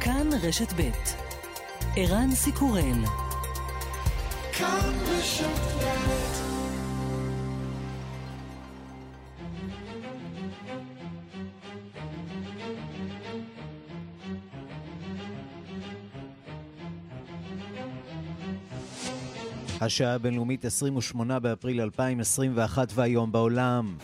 כאן רשת ב' ערן סיקורל כאן רשת השעה הבינלאומית 28 באפריל 2021 והיום בעולם.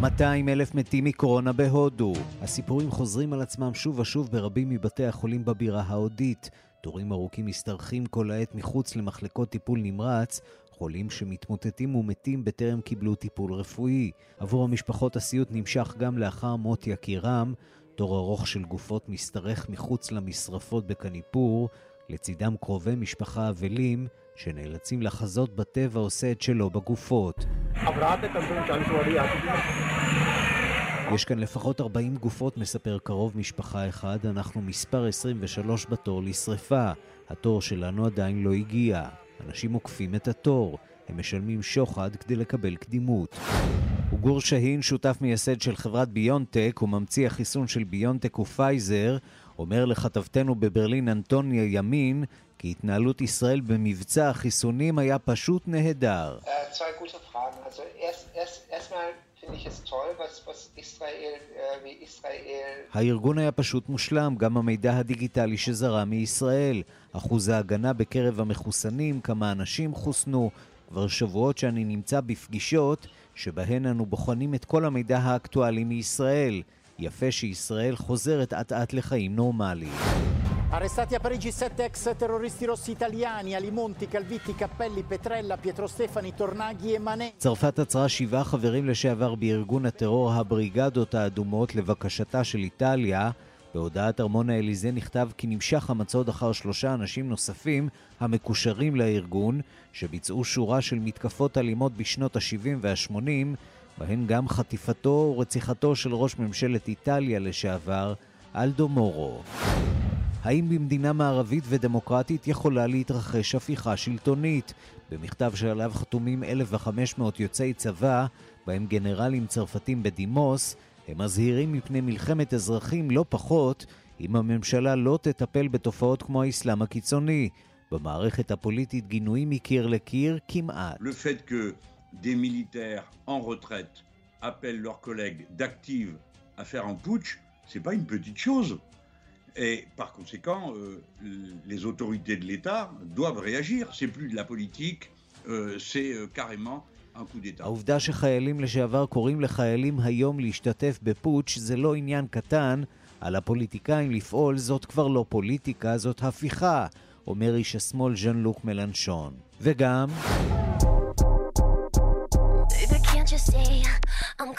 200 אלף מתים מקורונה בהודו. הסיפורים חוזרים על עצמם שוב ושוב ברבים מבתי החולים בבירה ההודית. תורים ארוכים משתרכים כל העת מחוץ למחלקות טיפול נמרץ, חולים שמתמוטטים ומתים בטרם קיבלו טיפול רפואי. עבור המשפחות הסיוט נמשך גם לאחר מות יקירם. תור ארוך של גופות משתרך מחוץ למשרפות בקניפור, לצידם קרובי משפחה אבלים, שנאלצים לחזות בטבע עושה את שלו בגופות. יש כאן לפחות 40 גופות, מספר קרוב משפחה אחד, אנחנו מספר 23 בתור לשרפה. התור שלנו עדיין לא הגיע. אנשים עוקפים את התור, הם משלמים שוחד כדי לקבל קדימות. וגור שהין, שותף מייסד של חברת ביונטק וממציא החיסון של ביונטק ופייזר, אומר לכתבתנו בברלין אנטוניה ימין כי התנהלות ישראל במבצע החיסונים היה פשוט נהדר. הארגון היה פשוט מושלם, גם המידע הדיגיטלי שזרם מישראל. אחוז ההגנה בקרב המחוסנים, כמה אנשים חוסנו. כבר שבועות שאני נמצא בפגישות שבהן אנו בוחנים את כל המידע האקטואלי מישראל. יפה שישראל חוזרת אט אט לחיים נורמליים. Arrestati a Parigi sette ex terroristi rossi italiani, Alimonti, Calvitti, Cappelli, Petrella, Pietro Stefani, Tornaghi e Mane. צרפת עצרה שבעה חברים לשעבר בארגון הטרור הבריגדות האדומות לבקשתה של איטליה. בהודעת ארמון האליזה נכתב כי נמשך המצוד אחר שלושה אנשים נוספים המקושרים לארגון, שביצעו שורה של מתקפות אלימות בשנות ה-70 וה-80, בהן גם חטיפתו ורציחתו של ראש ממשלת איטליה לשעבר, אלדו מורו. האם במדינה מערבית ודמוקרטית יכולה להתרחש הפיכה שלטונית? במכתב שעליו חתומים 1,500 יוצאי צבא, בהם גנרלים צרפתים בדימוס, הם מזהירים מפני מלחמת אזרחים לא פחות, אם הממשלה לא תטפל בתופעות כמו האסלאם הקיצוני. במערכת הפוליטית גינויים מקיר לקיר כמעט. Retraite appellent leurs collègues d'actifs à faire un putsch, c'est pas une petite chose. Et par conséquent, euh, les autorités de l'État doivent réagir. C'est plus de la politique, euh, c'est euh, carrément un coup d'État. העובדה שחיילים לשעבר קוראים לחיילים היום להשתתף בפוטש זה לא עניין קטן, על הפוליטיקאים לפעול זאת כבר לא פוליטיקה, זאת הפיכה, אומר איש השמאל ז'אן לוק מלנשון. וגם... I'm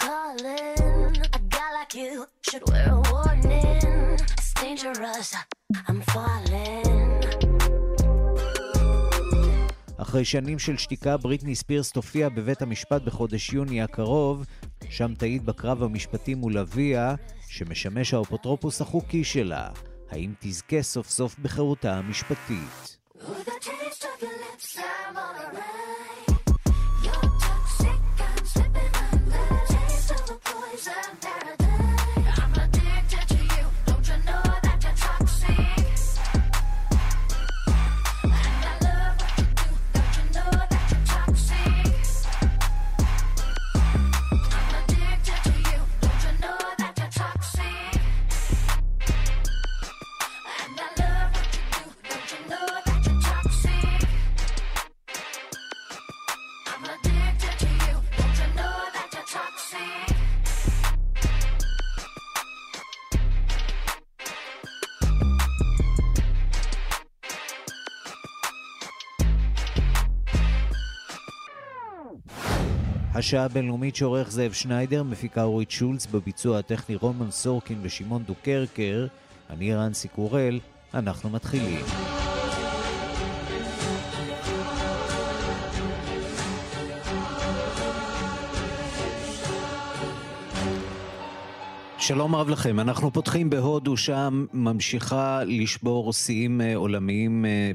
dangerous. I'm falling. אחרי שנים של שתיקה, בריטני ספירס תופיע בבית המשפט בחודש יוני הקרוב, שם תעיד בקרב המשפטי מול אביה, שמשמש האפוטרופוס החוקי שלה. האם תזכה סוף סוף בחירותה המשפטית? השעה הבינלאומית שעורך זאב שניידר, מפיקה אורית שולץ, בביצוע הטכני רומן סורקין ושמעון דוקרקר, אני רנסי קורל, אנחנו מתחילים. שלום רב לכם. אנחנו פותחים בהודו, שם ממשיכה לשבור שיאים אה, עולמיים אה,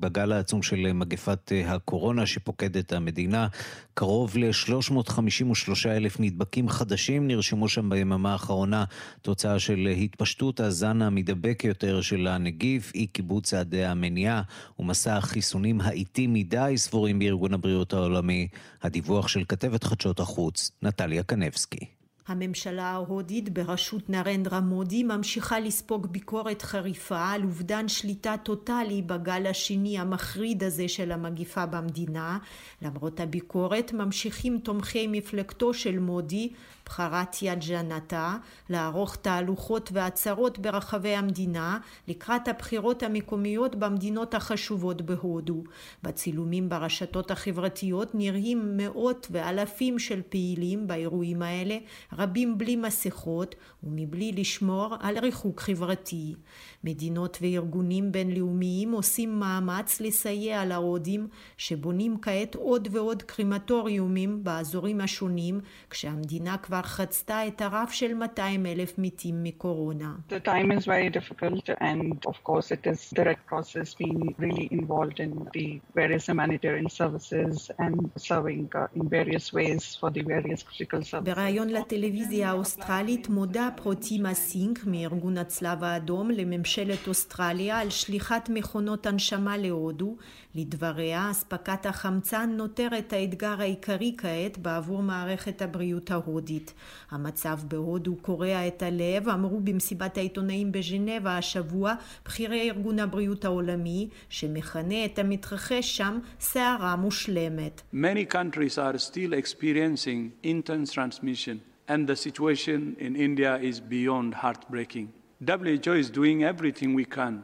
בגל העצום של מגפת אה, הקורונה שפוקד את המדינה. קרוב ל-353 אלף נדבקים חדשים נרשמו שם ביממה האחרונה, תוצאה של התפשטות הזן המדבק יותר של הנגיף, אי קיבוץ צעדי המניעה ומסע החיסונים האיטי מדי, סבורים בארגון הבריאות העולמי. הדיווח של כתבת חדשות החוץ, נטליה קנבסקי. הממשלה ההודית בראשות נרנדרה מודי ממשיכה לספוג ביקורת חריפה על אובדן שליטה טוטאלי בגל השני המחריד הזה של המגיפה במדינה. למרות הביקורת ממשיכים תומכי מפלגתו של מודי בחרתיה ג'נתה לערוך תהלוכות ועצרות ברחבי המדינה לקראת הבחירות המקומיות במדינות החשובות בהודו. בצילומים ברשתות החברתיות נראים מאות ואלפים של פעילים באירועים האלה, רבים בלי מסכות ומבלי לשמור על ריחוק חברתי. מדינות וארגונים בינלאומיים עושים מאמץ לסייע להודים שבונים כעת עוד ועוד קרימטוריומים באזורים השונים כשהמדינה כבר חצתה את הרף של 200 אלף מתים מקורונה. The time is very difficult and of course it is the Red Cross has been really involved in the various humanitarian services and serving uh, in various ways for the various critical services. בריאיון לטלוויזיה האוסטרלית מודה פרוטימה סינק מארגון הצלב האדום לממשלה ממשלת אוסטרליה על שליחת מכונות הנשמה להודו. לדבריה, אספקת החמצן נותרת האתגר העיקרי כעת בעבור מערכת הבריאות ההודית. המצב בהודו קורע את הלב, אמרו במסיבת העיתונאים בז'נבה השבוע בכירי ארגון הבריאות העולמי, שמכנה את המתרחש שם סערה מושלמת. Many countries are still experiencing intense transmission and the situation in India is beyond heartbreaking. WHO is doing everything we can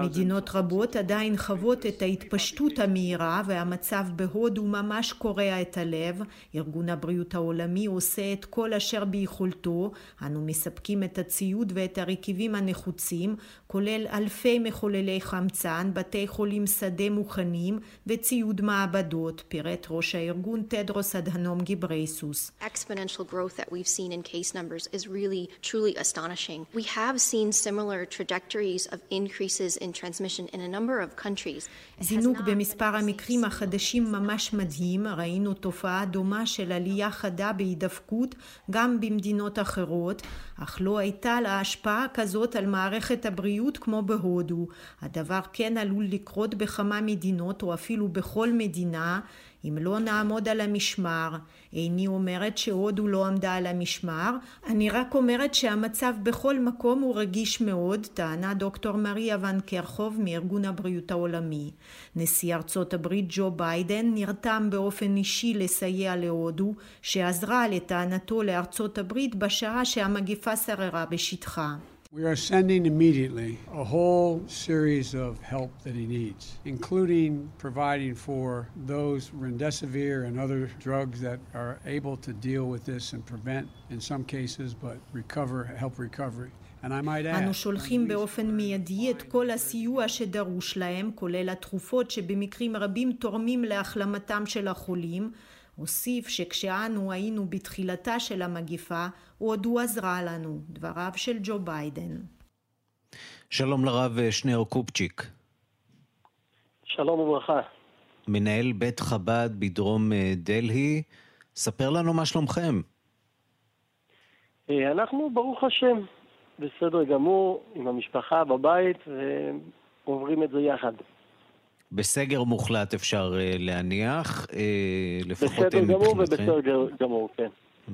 מדינות רבות עדיין חוות את ההתפשטות המהירה והמצב בהודו ממש קורע את הלב. ארגון הבריאות העולמי עושה את כל אשר ביכולתו. אנו מספקים את הציוד ואת הרכיבים הנחוצים, כולל אלפי מחוללי חמצן, בתי חולים שדה מוכנים וציוד מעבדות, פירט ראש הארגון תדרוס אדהנום גיברייסוס. Exponential growth that we've seen in case numbers is really truly astonishing. We have seen similar trajectories of increases in transmission in a number of countries. זינוק במספר המקרים החדשים ממש מדהים, ראינו תופעה דומה של עלייה חדה בהידפקות גם במדינות אחרות, אך לא הייתה לה השפעה כזאת על מערכת הבריאות כמו בהודו. הדבר כן עלול לקרות בכמה מדינות או אפילו בכל מדינה אם לא נעמוד על המשמר. איני אומרת שהודו לא עמדה על המשמר, אני רק אומרת שהמצב בכל מקום הוא רגיש מאוד, טענה דוקטור מריה ון קרחוב מארגון הבריאות העולמי. נשיא ארצות הברית ג'ו ביידן נרתם באופן אישי לסייע להודו, שעזרה לטענתו לארצות הברית בשעה שהמגיפה שררה בשטחה. We are sending immediately a whole series of help that he needs, including providing for those remdesivir and other drugs that are able to deal with this and prevent, in some cases, but recover, help recovery. אנו שולחים באופן מיידי את כל הסיוע שדרוש להם, כולל התרופות שבמקרים רבים תורמים להחלמתם של החולים, הוסיף שכשאנו היינו בתחילתה של המגיפה, הודו עזרה לנו, דבריו של ג'ו ביידן. שלום לרב שנר קופצ'יק. שלום וברכה. מנהל בית חב"ד בדרום אה, דלהי, ספר לנו מה שלומכם. אה, אנחנו, ברוך השם, בסדר גמור, עם המשפחה בבית, ועוברים את זה יחד. בסגר מוחלט אפשר uh, להניח, uh, לפחות בסדר גמור ובסגר גמור, כן.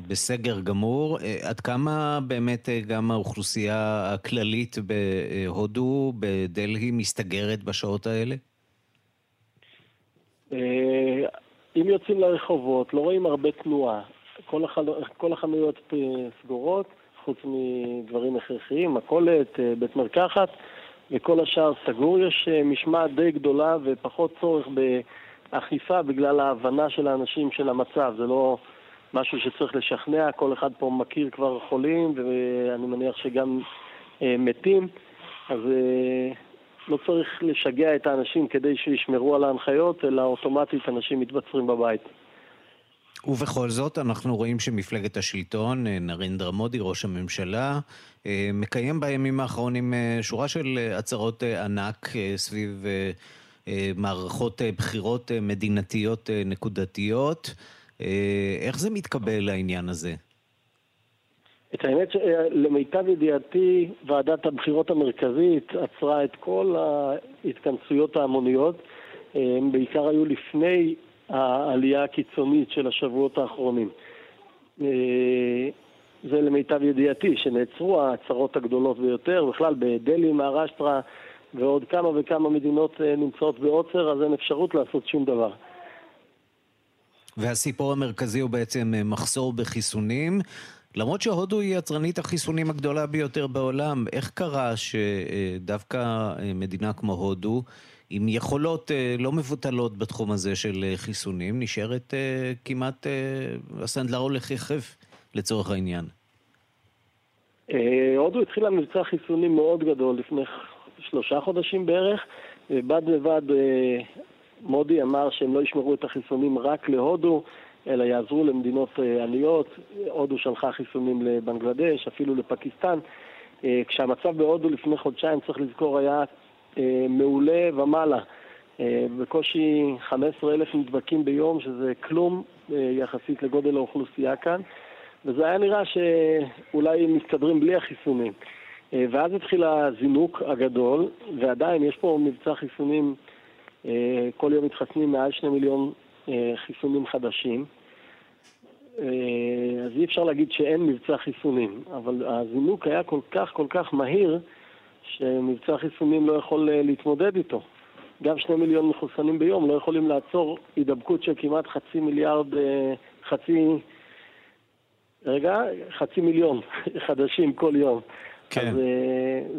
בסגר גמור. עד כמה באמת גם האוכלוסייה הכללית בהודו, בדלהי, מסתגרת בשעות האלה? אם יוצאים לרחובות, לא רואים הרבה תנועה. כל, החל... כל החנויות סגורות, חוץ מדברים הכרחיים, מכולת, בית מרקחת. וכל השאר סגור. יש אה, משמעת די גדולה ופחות צורך באכיפה בגלל ההבנה של האנשים של המצב. זה לא משהו שצריך לשכנע, כל אחד פה מכיר כבר חולים ואני מניח שגם אה, מתים, אז אה, לא צריך לשגע את האנשים כדי שישמרו על ההנחיות, אלא אוטומטית אנשים מתבצרים בבית. ובכל זאת, אנחנו רואים שמפלגת השלטון, נרינדרה מודי, ראש הממשלה, מקיים בימים האחרונים שורה של הצהרות ענק סביב מערכות בחירות מדינתיות נקודתיות. איך זה מתקבל העניין הזה? את האמת שלמיטב ידיעתי, ועדת הבחירות המרכזית עצרה את כל ההתכנסויות ההמוניות. הם בעיקר היו לפני העלייה הקיצונית של השבועות האחרונים. זה למיטב ידיעתי, שנעצרו ההצהרות הגדולות ביותר, בכלל בדלהי, מהרשטרה ועוד כמה וכמה מדינות נמצאות בעוצר, אז אין אפשרות לעשות שום דבר. והסיפור המרכזי הוא בעצם מחסור בחיסונים. למרות שהודו היא יצרנית החיסונים הגדולה ביותר בעולם, איך קרה שדווקא מדינה כמו הודו, עם יכולות לא מבוטלות בתחום הזה של חיסונים, נשארת כמעט הסנדלר הולך יחף לצורך העניין? הודו התחילה מבצע חיסונים מאוד גדול לפני שלושה חודשים בערך, ובד בבד מודי אמר שהם לא ישמרו את החיסונים רק להודו, אלא יעזרו למדינות עניות. הודו שלחה חיסונים לבנגלדש, אפילו לפקיסטן. כשהמצב בהודו לפני חודשיים, צריך לזכור, היה מעולה ומעלה. בקושי 15 אלף נדבקים ביום, שזה כלום יחסית לגודל האוכלוסייה כאן. וזה היה נראה שאולי מסתדרים בלי החיסונים. ואז התחיל הזינוק הגדול, ועדיין יש פה מבצע חיסונים, כל יום מתחסנים מעל שני מיליון חיסונים חדשים. אז אי אפשר להגיד שאין מבצע חיסונים, אבל הזינוק היה כל כך כל כך מהיר, שמבצע חיסונים לא יכול להתמודד איתו. גם שני מיליון מחוסנים ביום לא יכולים לעצור הידבקות של כמעט חצי מיליארד, חצי... רגע, חצי מיליון חדשים כל יום. כן. אז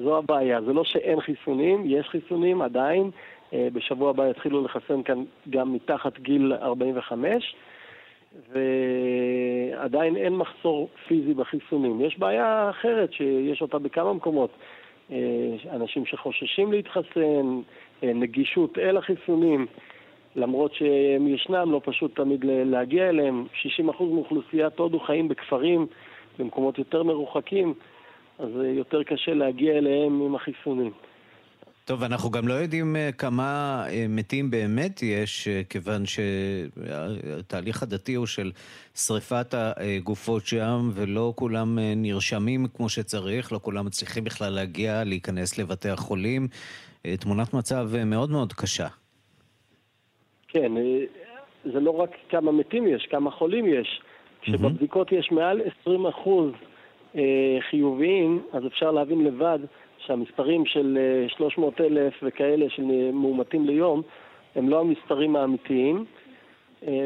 זו הבעיה. זה לא שאין חיסונים, יש חיסונים עדיין. בשבוע הבא יתחילו לחסן כאן גם מתחת גיל 45, ועדיין אין מחסור פיזי בחיסונים. יש בעיה אחרת שיש אותה בכמה מקומות. אנשים שחוששים להתחסן, נגישות אל החיסונים, למרות שהם ישנם, לא פשוט תמיד להגיע אליהם. 60% מאוכלוסיית הודו חיים בכפרים, במקומות יותר מרוחקים, אז יותר קשה להגיע אליהם עם החיסונים. טוב, אנחנו גם לא יודעים כמה מתים באמת יש, כיוון שהתהליך הדתי הוא של שריפת הגופות שם, ולא כולם נרשמים כמו שצריך, לא כולם מצליחים בכלל להגיע, להיכנס לבתי החולים. תמונת מצב מאוד מאוד קשה. כן, זה לא רק כמה מתים יש, כמה חולים יש. כשבבדיקות יש מעל 20 אחוז חיוביים, אז אפשר להבין לבד שהמספרים של 300 אלף וכאלה של מאומתים ליום הם לא המספרים האמיתיים.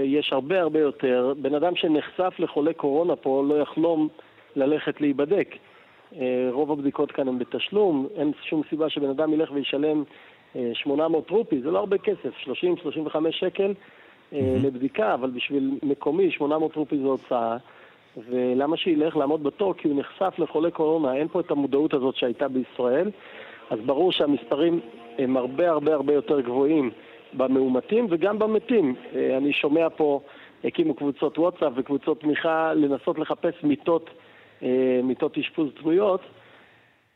יש הרבה הרבה יותר. בן אדם שנחשף לחולה קורונה פה לא יחלום ללכת להיבדק. רוב הבדיקות כאן הן בתשלום, אין שום סיבה שבן אדם ילך וישלם 800 רופי, זה לא הרבה כסף, 30-35 שקל. לבדיקה, אבל בשביל מקומי 800 רופי זו הוצאה. ולמה שילך לעמוד בתור? כי הוא נחשף לחולה קורונה, אין פה את המודעות הזאת שהייתה בישראל, אז ברור שהמספרים הם הרבה הרבה הרבה יותר גבוהים במאומתים וגם במתים. אני שומע פה, הקימו קבוצות וואטסאפ וקבוצות תמיכה לנסות לחפש מיטות, מיטות אשפוז פנויות,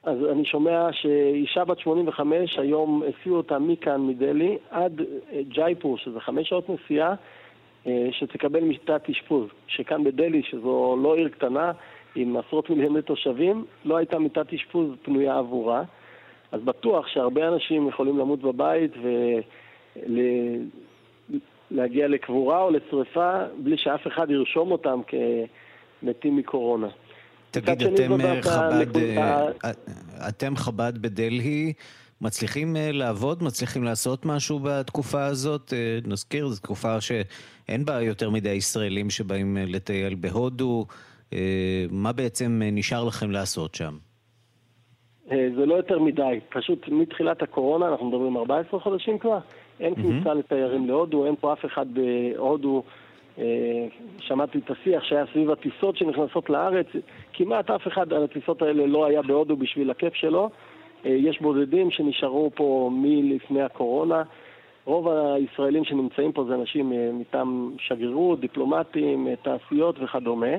אז אני שומע שאישה בת 85, היום הסיעו אותה מכאן, מדלי, עד ג'ייפור, שזה חמש שעות נסיעה, שתקבל מיטת אשפוז. שכאן בדלי, שזו לא עיר קטנה, עם עשרות מיליוני תושבים, לא הייתה מיטת אשפוז פנויה עבורה. אז בטוח שהרבה אנשים יכולים למות בבית ולהגיע לקבורה או לשרפה בלי שאף אחד ירשום אותם כמתים מקורונה. תגיד, אתם חב"ד, אתם חב"ד בדלהי, מצליחים לעבוד, מצליחים לעשות משהו בתקופה הזאת? נזכיר, זו תקופה שאין בה יותר מדי ישראלים שבאים לטייל בהודו. מה בעצם נשאר לכם לעשות שם? זה לא יותר מדי. פשוט מתחילת הקורונה, אנחנו מדברים 14 חודשים כבר, אין כניסה mm-hmm. לתיירים להודו, אין פה אף אחד בהודו. שמעתי את השיח שהיה סביב הטיסות שנכנסות לארץ, כמעט אף אחד על הטיסות האלה לא היה בהודו בשביל הכיף שלו. יש בודדים שנשארו פה מלפני הקורונה, רוב הישראלים שנמצאים פה זה אנשים מטעם שגרירות, דיפלומטים, תעשיות וכדומה.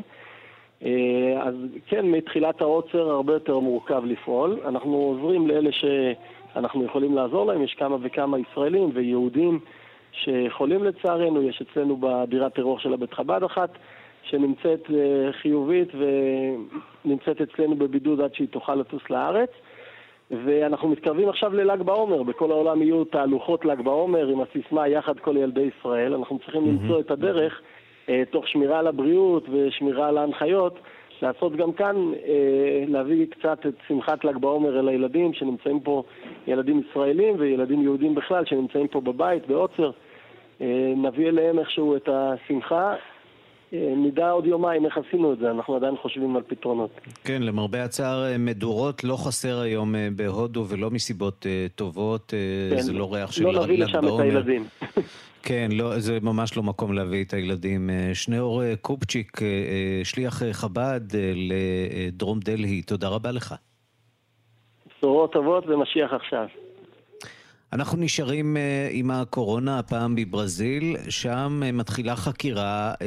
אז כן, מתחילת העוצר הרבה יותר מורכב לפעול. אנחנו עוזרים לאלה שאנחנו יכולים לעזור להם, יש כמה וכמה ישראלים ויהודים שחולים לצערנו, יש אצלנו בבירת טרור של הבית חב"ד אחת שנמצאת אה, חיובית ונמצאת אצלנו בבידוד עד שהיא תוכל לטוס לארץ. ואנחנו מתקרבים עכשיו לל"ג בעומר, בכל העולם יהיו תהלוכות ל"ג בעומר עם הסיסמה יחד כל ילדי ישראל, אנחנו צריכים mm-hmm. למצוא את הדרך, אה, תוך שמירה על הבריאות ושמירה על ההנחיות, לעשות גם כאן, אה, להביא קצת את שמחת ל"ג בעומר אל הילדים שנמצאים פה, ילדים ישראלים וילדים יהודים בכלל שנמצאים פה בבית, בעוצר. אה, נביא אליהם איכשהו את השמחה. אה, נדע עוד יומיים איך עשינו את זה, אנחנו עדיין חושבים על פתרונות. כן, למרבה הצער, אה, מדורות לא חסר היום בהודו, ולא מסיבות טובות, כן, זה לא ריח של ל"ג בעומר. לא נביא לשם את הילדים. כן, לא, זה ממש לא מקום להביא את הילדים. שניאור קופצ'יק, שליח חב"ד לדרום דלהי, תודה רבה לך. בשורות טובות ומשיח עכשיו. אנחנו נשארים uh, עם הקורונה, הפעם בברזיל, שם uh, מתחילה חקירה uh,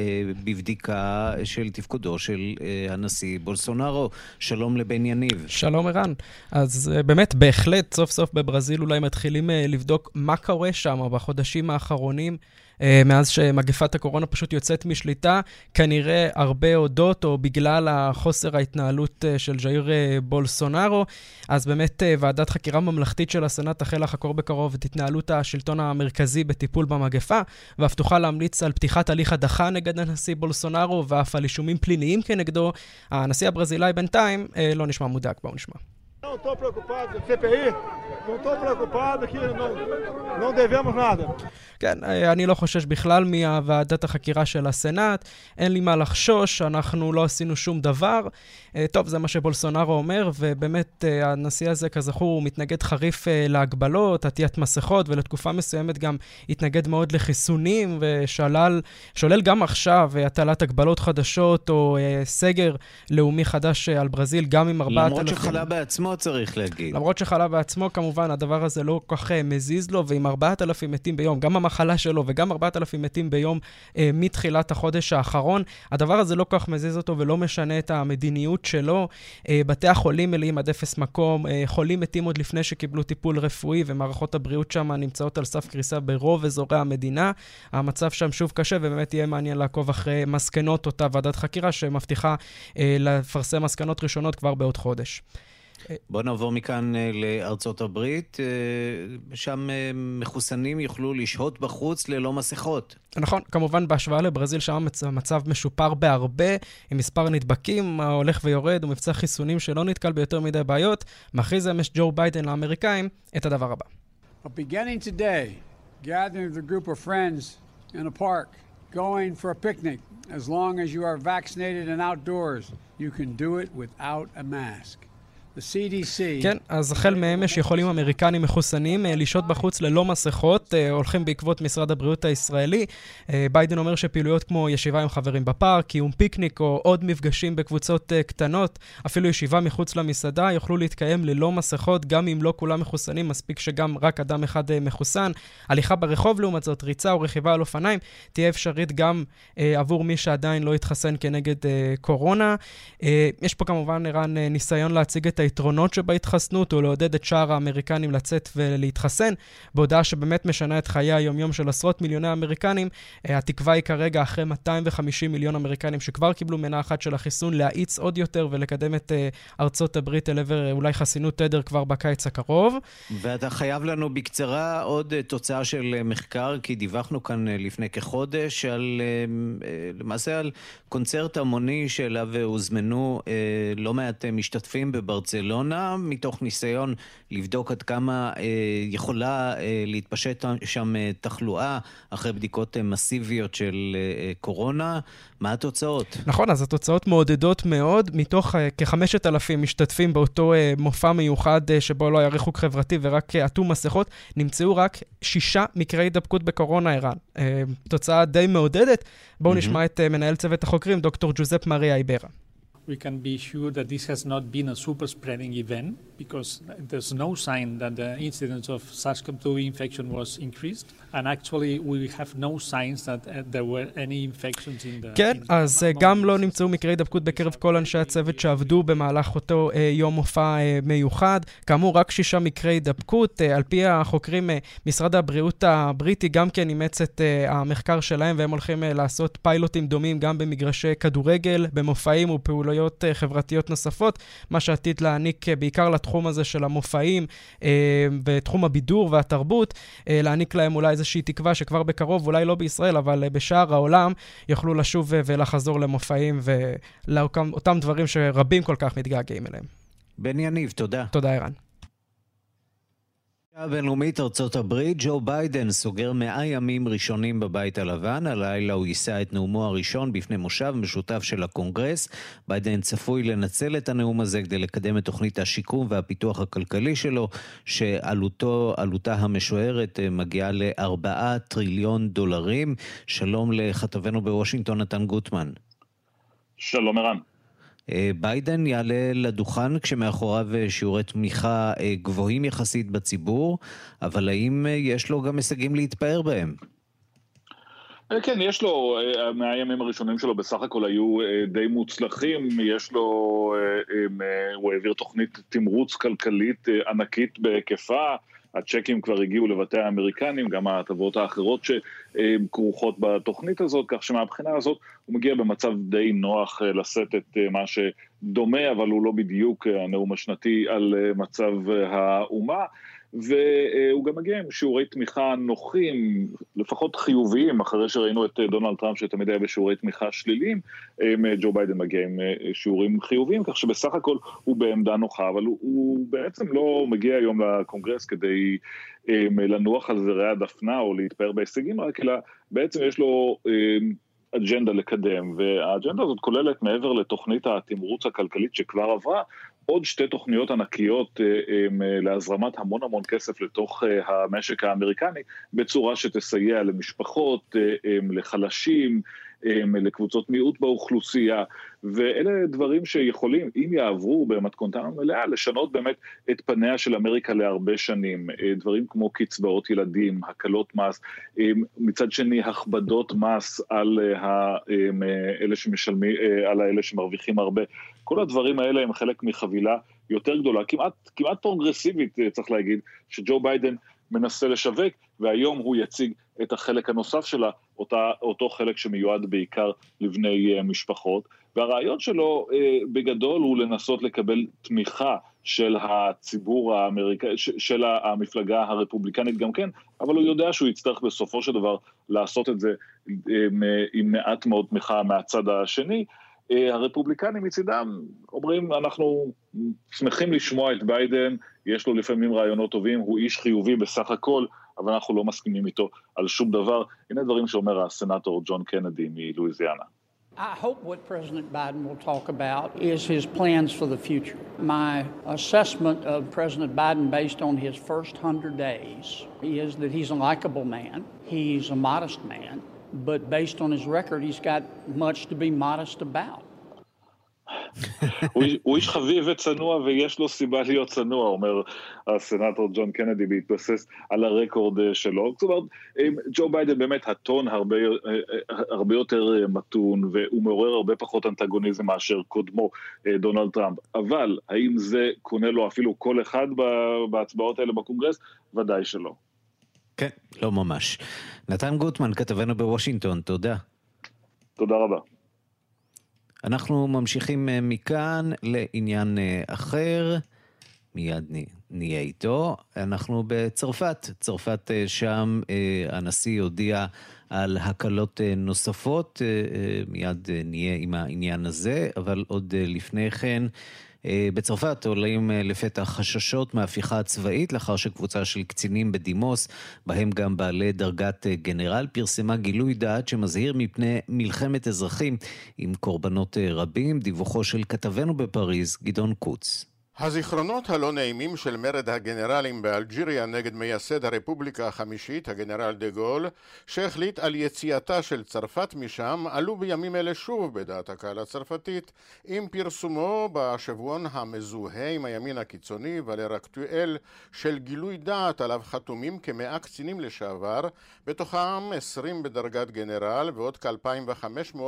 בבדיקה של תפקודו של הנשיא בולסונארו. שלום לבן יניב. שלום ערן. אז באמת, בהחלט, סוף סוף בברזיל אולי מתחילים לבדוק מה קורה שם בחודשים האחרונים. אה, מאז שמגפת הקורונה פשוט יוצאת משליטה, כנראה הרבה הודות או בגלל החוסר ההתנהלות אה, של ז'איר אה, בולסונארו. אז באמת ועדת חקירה ממלכתית של הסנאט תחל לחקור בקרוב את התנהלות השלטון המרכזי בטיפול במגפה, ואף תוכל להמליץ על פתיחת הליך הדחה נגד הנשיא בולסונארו ואף על אישומים פליליים כנגדו. הנשיא הברזילאי בינתיים לא נשמע מודאג, בואו נשמע. Não estou preocupado com CPI, não estou preocupado que não, não devemos nada. כן, אני לא חושש בכלל מהוועדת החקירה של הסנאט, אין לי מה לחשוש, אנחנו לא עשינו שום דבר. אה, טוב, זה מה שבולסונארו אומר, ובאמת אה, הנשיא הזה, כזכור, הוא מתנגד חריף אה, להגבלות, עטיית מסכות, ולתקופה מסוימת גם התנגד מאוד לחיסונים, ושולל גם עכשיו הטלת הגבלות חדשות או סגר לאומי חדש על ברזיל, גם עם ארבעת אלפים. למרות שחלה בעצמו, צריך להגיד. למרות שחלה בעצמו, כמובן, הדבר הזה לא כל כך מזיז לו, ועם ארבעת אלפים מתים ביום, גם המחלה שלו וגם 4,000 מתים ביום אה, מתחילת החודש האחרון. הדבר הזה לא כל כך מזיז אותו ולא משנה את המדיניות שלו. אה, בתי החולים מלאים עד אפס מקום, אה, חולים מתים עוד לפני שקיבלו טיפול רפואי, ומערכות הבריאות שם נמצאות על סף קריסה ברוב אזורי המדינה. המצב שם שוב קשה, ובאמת יהיה מעניין לעקוב אחרי מסקנות אותה ועדת חקירה שמבטיחה אה, לפרסם מסקנות ראשונות כבר בעוד חודש. בואו נעבור מכאן אה, לארצות הברית, אה, שם אה, מחוסנים יוכלו לשהות בחוץ ללא מסכות. נכון, כמובן בהשוואה לברזיל, שם המצב משופר בהרבה, עם מספר נדבקים ההולך ויורד, ומבצע חיסונים שלא נתקל ביותר מדי בעיות, מכריז אמש ג'ו ביידן לאמריקאים את הדבר הבא. beginning today, gathering with a group of friends in a park, going for a picnic, as long as you are vaccinated and outdoors, you can do it without a mask. כן, אז החל מאמש יכולים אמריקנים מחוסנים אה, לשהות בחוץ ללא מסכות, אה, הולכים בעקבות משרד הבריאות הישראלי. אה, ביידן אומר שפעילויות כמו ישיבה עם חברים בפארק, קיום פיקניק או עוד מפגשים בקבוצות קטנות, אפילו ישיבה מחוץ למסעדה, יוכלו להתקיים ללא מסכות, גם אם לא כולם מחוסנים, מספיק שגם רק אדם אחד מחוסן. הליכה ברחוב, לעומת זאת, ריצה או רכיבה על אופניים, תהיה אפשרית גם עבור מי שעדיין לא התחסן כנגד קורונה. יש פה כמובן, ערן, ניסיון להציג את היתרונות שבהתחסנות או לעודד את שאר האמריקנים לצאת ולהתחסן, בהודעה שבאמת משנה את חיי היומיום של עשרות מיליוני אמריקנים. אה, התקווה היא כרגע, אחרי 250 מיליון אמריקנים שכבר קיבלו מנה אחת של החיסון, להאיץ עוד יותר ולקדם את אה, ארצות הברית אל עבר אה, אולי חסינות תדר כבר בקיץ הקרוב. ואתה חייב לנו בקצרה עוד תוצאה של מחקר, כי דיווחנו כאן לפני כחודש על, למעשה על קונצרט המוני שאליו הוזמנו לא מעט משתתפים בברצלונה. ברצלונה, מתוך ניסיון לבדוק עד כמה אה, יכולה אה, להתפשט שם אה, תחלואה אחרי בדיקות אה, מסיביות של אה, קורונה. מה התוצאות? נכון, אז התוצאות מעודדות מאוד. מתוך אה, כחמשת אלפים משתתפים באותו אה, מופע מיוחד אה, שבו לא היה ריחוק חברתי ורק עטו מסכות, נמצאו רק שישה מקרי הידבקות בקורונה, ערן. אה, תוצאה די מעודדת. בואו mm-hmm. נשמע את אה, מנהל צוות החוקרים, דוקטור ג'וזפ מריה איברה. We can be sure that this has not been a super spreading event because there's no sign that the incidence of SARS-CoV-2 infection was increased. And actually, we have no signs that uh, there were any infections in the... כן, אז uh, גם לא נמצאו מקרי הידבקות בקרב כל אנשי הצוות שעבדו במהלך אותו uh, יום מופע מיוחד. כאמור, רק שישה מקרי הידבקות. Uh, על פי החוקרים, משרד הבריאות הבריטי גם כן אימץ את המחקר שלהם, והם הולכים לעשות פיילוטים דומים גם במגרשי כדורגל, במופעים ופעולויות uh, חברתיות נוספות, מה שעתיד להעניק uh, בעיקר לתחום הזה של המופעים אה, ותחום הבידור והתרבות, להעניק להם אולי איזושהי תקווה שכבר בקרוב, אולי לא בישראל, אבל בשאר העולם, יוכלו לשוב ולחזור למופעים ולאותם דברים שרבים כל כך מתגעגעים אליהם. בן יניב, תודה. תודה, ערן. הבינלאומית ארצות הברית, ג'ו ביידן סוגר מאה ימים ראשונים בבית הלבן. הלילה הוא יישא את נאומו הראשון בפני מושב משותף של הקונגרס. ביידן צפוי לנצל את הנאום הזה כדי לקדם את תוכנית השיקום והפיתוח הכלכלי שלו, שעלותה המשוערת אה, מגיעה לארבעה טריליון דולרים. שלום לכתבנו בוושינגטון, נתן גוטמן. שלום ערן. אה, ביידן יעלה לדוכן כשמאחוריו אה, שיעורי תמיכה אה, גבוהים יחסית בציבור, אבל האם יש לו גם הישגים להתפאר בהם? כן, יש לו, מהימים הראשונים שלו בסך הכל היו די מוצלחים, יש לו, הוא העביר תוכנית תמרוץ כלכלית ענקית בהיקפה, הצ'קים כבר הגיעו לבתי האמריקנים, גם ההטבות האחרות שכרוכות בתוכנית הזאת, כך שמהבחינה הזאת הוא מגיע במצב די נוח אה, לשאת את אה, מה שדומה, אבל הוא לא בדיוק אה, הנאום השנתי על מצב האומה. והוא גם מגיע עם שיעורי תמיכה נוחים, לפחות חיוביים, אחרי שראינו את דונלד טראמפ שתמיד היה בשיעורי תמיכה שליליים, ג'ו ביידן מגיע עם שיעורים חיוביים, כך שבסך הכל הוא בעמדה נוחה, אבל הוא, הוא בעצם לא מגיע היום לקונגרס כדי לנוח על זרי הדפנה או להתפאר בהישגים רק, אלא בעצם יש לו אג'נדה לקדם, והאג'נדה הזאת כוללת מעבר לתוכנית התמרוץ הכלכלית שכבר עברה, עוד שתי תוכניות ענקיות אה, אה, להזרמת המון המון כסף לתוך אה, המשק האמריקני, בצורה שתסייע למשפחות, לחלשים, לקבוצות מיעוט באוכלוסייה, ואלה דברים שיכולים, אם יעברו במתכונתם המלאה, לשנות באמת את פניה של אמריקה להרבה שנים. דברים כמו קצבאות ילדים, הקלות מס, מצד שני הכבדות מס על אלה שמשלמים, על האלה שמרוויחים הרבה. כל הדברים האלה הם חלק מחבילה יותר גדולה, כמעט, כמעט פרוגרסיבית צריך להגיד, שג'ו ביידן מנסה לשווק, והיום הוא יציג את החלק הנוסף שלה, אותה, אותו חלק שמיועד בעיקר לבני uh, משפחות. והרעיון שלו uh, בגדול הוא לנסות לקבל תמיכה של הציבור האמריקאי, של המפלגה הרפובליקנית גם כן, אבל הוא יודע שהוא יצטרך בסופו של דבר לעשות את זה עם, עם מעט מאוד תמיכה מהצד השני. אה, הרפובליקנים מצידם אומרים, אנחנו שמחים לשמוע את ביידן, יש לו לפעמים רעיונות טובים, הוא איש חיובי בסך הכל, אבל אנחנו לא מסכימים איתו על שום דבר. הנה דברים שאומר הסנאטור ג'ון קנדי מלואיזיאנה. I hope what President Biden will talk about is his plans for the future. My assessment of President Biden based on his first 100 days is that he's a likable man, he's a modest man, but based on his record, he's got much to be modest about. הוא איש חביב וצנוע ויש לו סיבה להיות צנוע, אומר הסנאטור ג'ון קנדי בהתבסס על הרקורד אה, שלו. זאת אומרת, ג'ו ביידן באמת הטון הרבה, אה, אה, הרבה יותר מתון והוא מעורר הרבה פחות אנטגוניזם מאשר קודמו דונלד טראמפ. אבל האם זה קונה לו אפילו קול אחד בהצבעות האלה בקונגרס? ודאי שלא. כן, לא ממש. נתן גוטמן, כתבנו בוושינגטון, תודה. תודה רבה. אנחנו ממשיכים אה, מכאן לעניין אה, אחר, מיד נהיה איתו. אנחנו בצרפת, צרפת אה, שם הנשיא הודיע על הקלות נוספות, מיד נהיה עם העניין הזה, אבל עוד לפני כן בצרפת עולים אה, לפתח חששות מהפיכה צבאית לאחר שקבוצה של קצינים בדימוס, בהם גם בעלי דרגת אה, גנרל, פרסמה גילוי דעת שמזהיר מפני מלחמת אזרחים עם קורבנות רבים. דיווחו של כתבנו בפריז, גדעון קוץ. הזיכרונות הלא נעימים של מרד הגנרלים באלג'יריה נגד מייסד הרפובליקה החמישית, הגנרל דה גול, שהחליט על יציאתה של צרפת משם, עלו בימים אלה שוב בדעת הקהל הצרפתית, עם פרסומו בשבועון המזוהה עם הימין הקיצוני ולר אקטואל של גילוי דעת עליו חתומים כמאה קצינים לשעבר, בתוכם עשרים בדרגת גנרל ועוד כ-2500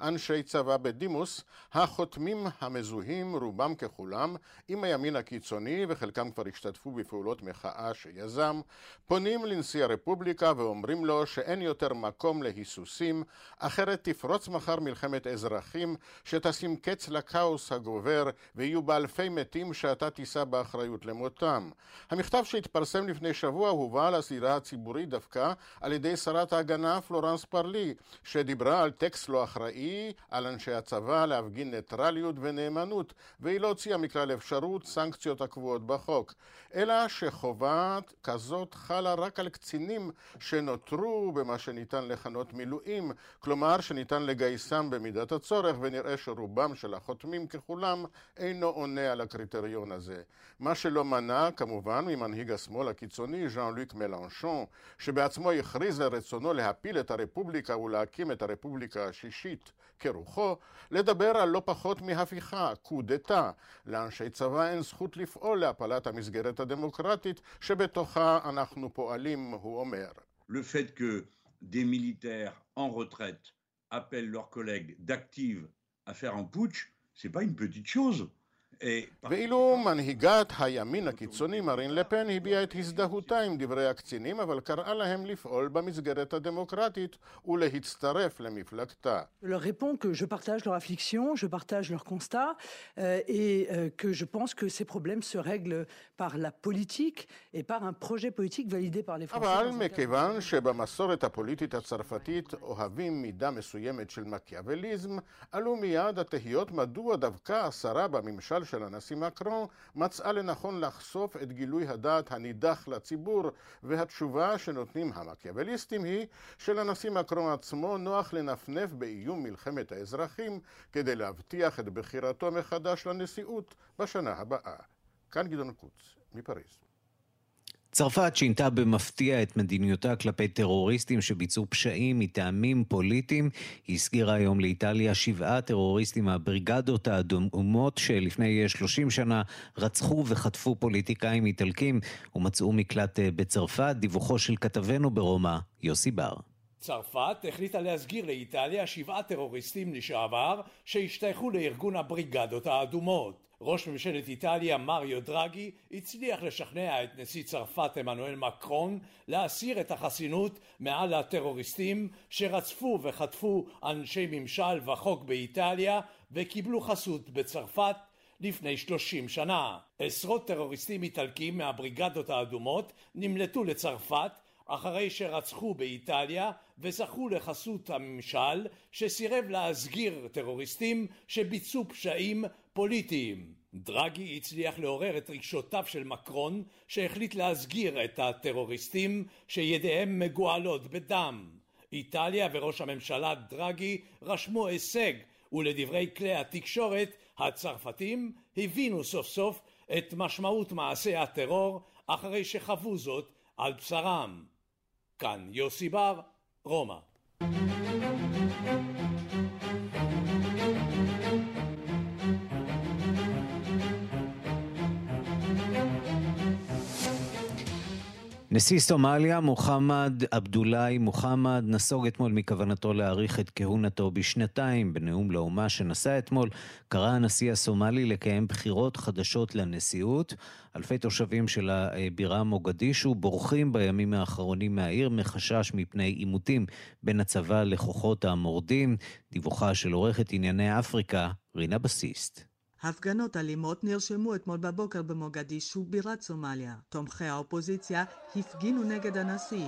אנשי צבא בדימוס, החותמים המזוהים רובם ככולם הימין הקיצוני, וחלקם כבר השתתפו בפעולות מחאה שיזם, פונים לנשיא הרפובליקה ואומרים לו שאין יותר מקום להיסוסים, אחרת תפרוץ מחר מלחמת אזרחים שתשים קץ לכאוס הגובר ויהיו באלפי מתים שאתה תישא באחריות למותם. המכתב שהתפרסם לפני שבוע הובא לזירה הציבורית דווקא על ידי שרת ההגנה פלורנס פרלי, שדיברה על טקסט לא אחראי, על אנשי הצבא להפגין ניטרליות ונאמנות, והיא לא הוציאה מכלל אפשרות אפשרות סנקציות הקבועות בחוק, אלא שחובה כזאת חלה רק על קצינים שנותרו במה שניתן לכנות מילואים, כלומר שניתן לגייסם במידת הצורך, ונראה שרובם של החותמים ככולם אינו עונה על הקריטריון הזה. מה שלא מנע כמובן ממנהיג השמאל הקיצוני ז'אן לוק מלנשון, שבעצמו הכריז על רצונו להפיל את הרפובליקה ולהקים את הרפובליקה השישית כרוחו, לדבר על לא פחות מהפיכה, קודתה, לאנשי צבא לצבא אין זכות לפעול להפלת המסגרת הדמוקרטית שבתוכה אנחנו פועלים, הוא אומר. Le fait que des militaires en retraite appellent leurs collègues d'actifs à faire un putsch, c'est pas une petite chose. ואילו מנהיגת הימין הקיצוני מרין לפן הביעה את הזדהותה עם דברי הקצינים, אבל קראה להם לפעול במסגרת הדמוקרטית ולהצטרף למפלגתה. leur réponds que je partage leur affliction, je partage leur constat, euh, et euh, que je pense que ces problèmes se règlent par la politique et par un projet politique validé par les Français. אבל מכיוון שבמסורת הפוליטית הצרפתית אוהבים מידה מסוימת של מקיאווליזם, עלו מיד התהיות מדוע דווקא השרה בממשל של הנשיא מקרון מצאה לנכון לחשוף את גילוי הדעת הנידח לציבור והתשובה שנותנים המקיאווליסטים היא שלנשיא מקרון עצמו נוח לנפנף באיום מלחמת האזרחים כדי להבטיח את בחירתו מחדש לנשיאות בשנה הבאה. כאן גדעון קוץ, מפריז. צרפת שינתה במפתיע את מדיניותה כלפי טרוריסטים שביצעו פשעים מטעמים פוליטיים. היא הסגירה היום לאיטליה שבעה טרוריסטים מהבריגדות האדומות שלפני 30 שנה רצחו וחטפו פוליטיקאים איטלקים ומצאו מקלט אה, בצרפת. דיווחו של כתבנו ברומא, יוסי בר. צרפת החליטה להסגיר לאיטליה שבעה טרוריסטים לשעבר שהשתייכו לארגון הבריגדות האדומות. ראש ממשלת איטליה מריו דרגי הצליח לשכנע את נשיא צרפת עמנואל מקרון להסיר את החסינות מעל הטרוריסטים שרצפו וחטפו אנשי ממשל וחוק באיטליה וקיבלו חסות בצרפת לפני שלושים שנה. עשרות טרוריסטים איטלקים מהבריגדות האדומות נמלטו לצרפת אחרי שרצחו באיטליה וזכו לחסות הממשל שסירב להסגיר טרוריסטים שביצעו פשעים פוליטיים. דרגי הצליח לעורר את רגשותיו של מקרון שהחליט להסגיר את הטרוריסטים שידיהם מגואלות בדם. איטליה וראש הממשלה דרגי רשמו הישג ולדברי כלי התקשורת הצרפתים הבינו סוף סוף את משמעות מעשי הטרור אחרי שחוו זאת על בשרם. כאן יוסי בר, רומא. נשיא סומליה, מוחמד עבדולאי מוחמד, נסוג אתמול מכוונתו להאריך את כהונתו בשנתיים. בנאום לאומה שנשא אתמול, קרא הנשיא הסומלי לקיים בחירות חדשות לנשיאות. אלפי תושבים של הבירה מוגדישו בורחים בימים האחרונים מהעיר מחשש מפני עימותים בין הצבא לכוחות המורדים. דיווחה של עורכת ענייני אפריקה, רינה בסיסט. הפגנות אלימות נרשמו אתמול בבוקר במוגדישו, בירת סומליה. תומכי האופוזיציה הפגינו נגד הנשיא.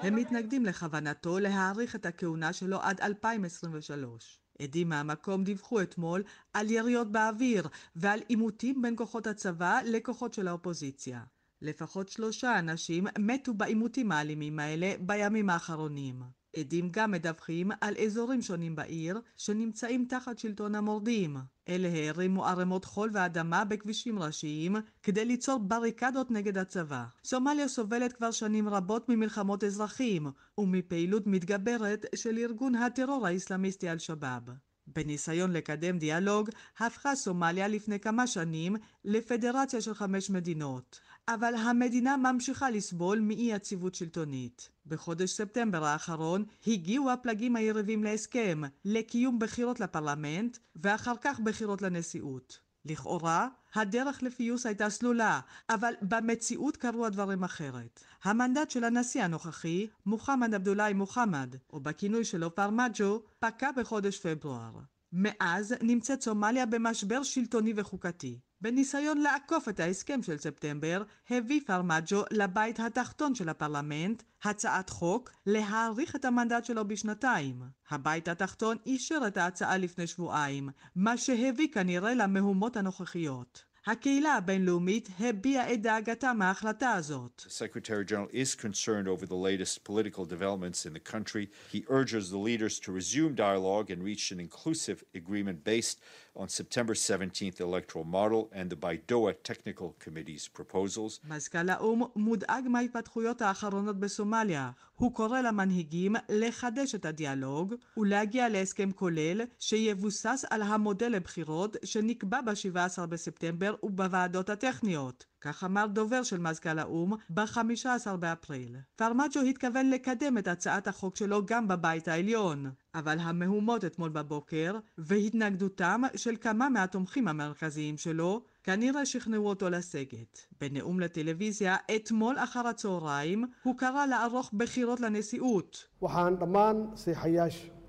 הם מתנגדים לכוונתו להאריך את הכהונה שלו עד 2023. עדים מהמקום דיווחו אתמול על יריות באוויר ועל עימותים בין כוחות הצבא לכוחות של האופוזיציה. לפחות שלושה אנשים מתו בעימותים האלימים האלה בימים האחרונים. עדים גם מדווחים על אזורים שונים בעיר שנמצאים תחת שלטון המורדים. אלה הערימו ערימות חול ואדמה בכבישים ראשיים כדי ליצור בריקדות נגד הצבא. סומליה סובלת כבר שנים רבות ממלחמות אזרחים ומפעילות מתגברת של ארגון הטרור האסלאמיסטי אל-שבאב. בניסיון לקדם דיאלוג, הפכה סומליה לפני כמה שנים לפדרציה של חמש מדינות. אבל המדינה ממשיכה לסבול מאי יציבות שלטונית. בחודש ספטמבר האחרון הגיעו הפלגים היריבים להסכם לקיום בחירות לפרלמנט ואחר כך בחירות לנשיאות. לכאורה, הדרך לפיוס הייתה סלולה, אבל במציאות קרו הדברים אחרת. המנדט של הנשיא הנוכחי, מוחמד עבדולאי מוחמד, או בכינוי שלו פרמג'ו, פקע בחודש פברואר. מאז נמצאת סומליה במשבר שלטוני וחוקתי. בניסיון לעקוף את ההסכם של ספטמבר, הביא פרמג'ו לבית התחתון של הפרלמנט הצעת חוק להאריך את המנדט שלו בשנתיים. הבית התחתון אישר את ההצעה לפני שבועיים, מה שהביא כנראה למהומות הנוכחיות. הקהילה הבינלאומית הביעה את דאגתה מההחלטה הזאת. The Secretary General is concerned over the latest political developments in the country. He urges the leaders to resume dialogue and reach an inclusive agreement based on September 17th electoral model and the Baidoa Technical Committee's proposals. מזכ"ל האו"ם מודאג מההתפתחויות האחרונות בסומליה. הוא קורא למנהיגים לחדש את הדיאלוג ולהגיע להסכם כולל שיבוסס על המודל לבחירות שנקבע ב-17 בספטמבר ובוועדות הטכניות. כך אמר דובר של מזכ"ל האו"ם ב-15 באפריל. פרמג'ו התכוון לקדם את הצעת החוק שלו גם בבית העליון, אבל המהומות אתמול בבוקר והתנגדותם של כמה מהתומכים המרכזיים שלו כנראה שכנעו אותו לסגת. בנאום לטלוויזיה אתמול אחר הצהריים הוא קרא לערוך בחירות לנשיאות. waxaan dhammaan seexayaasha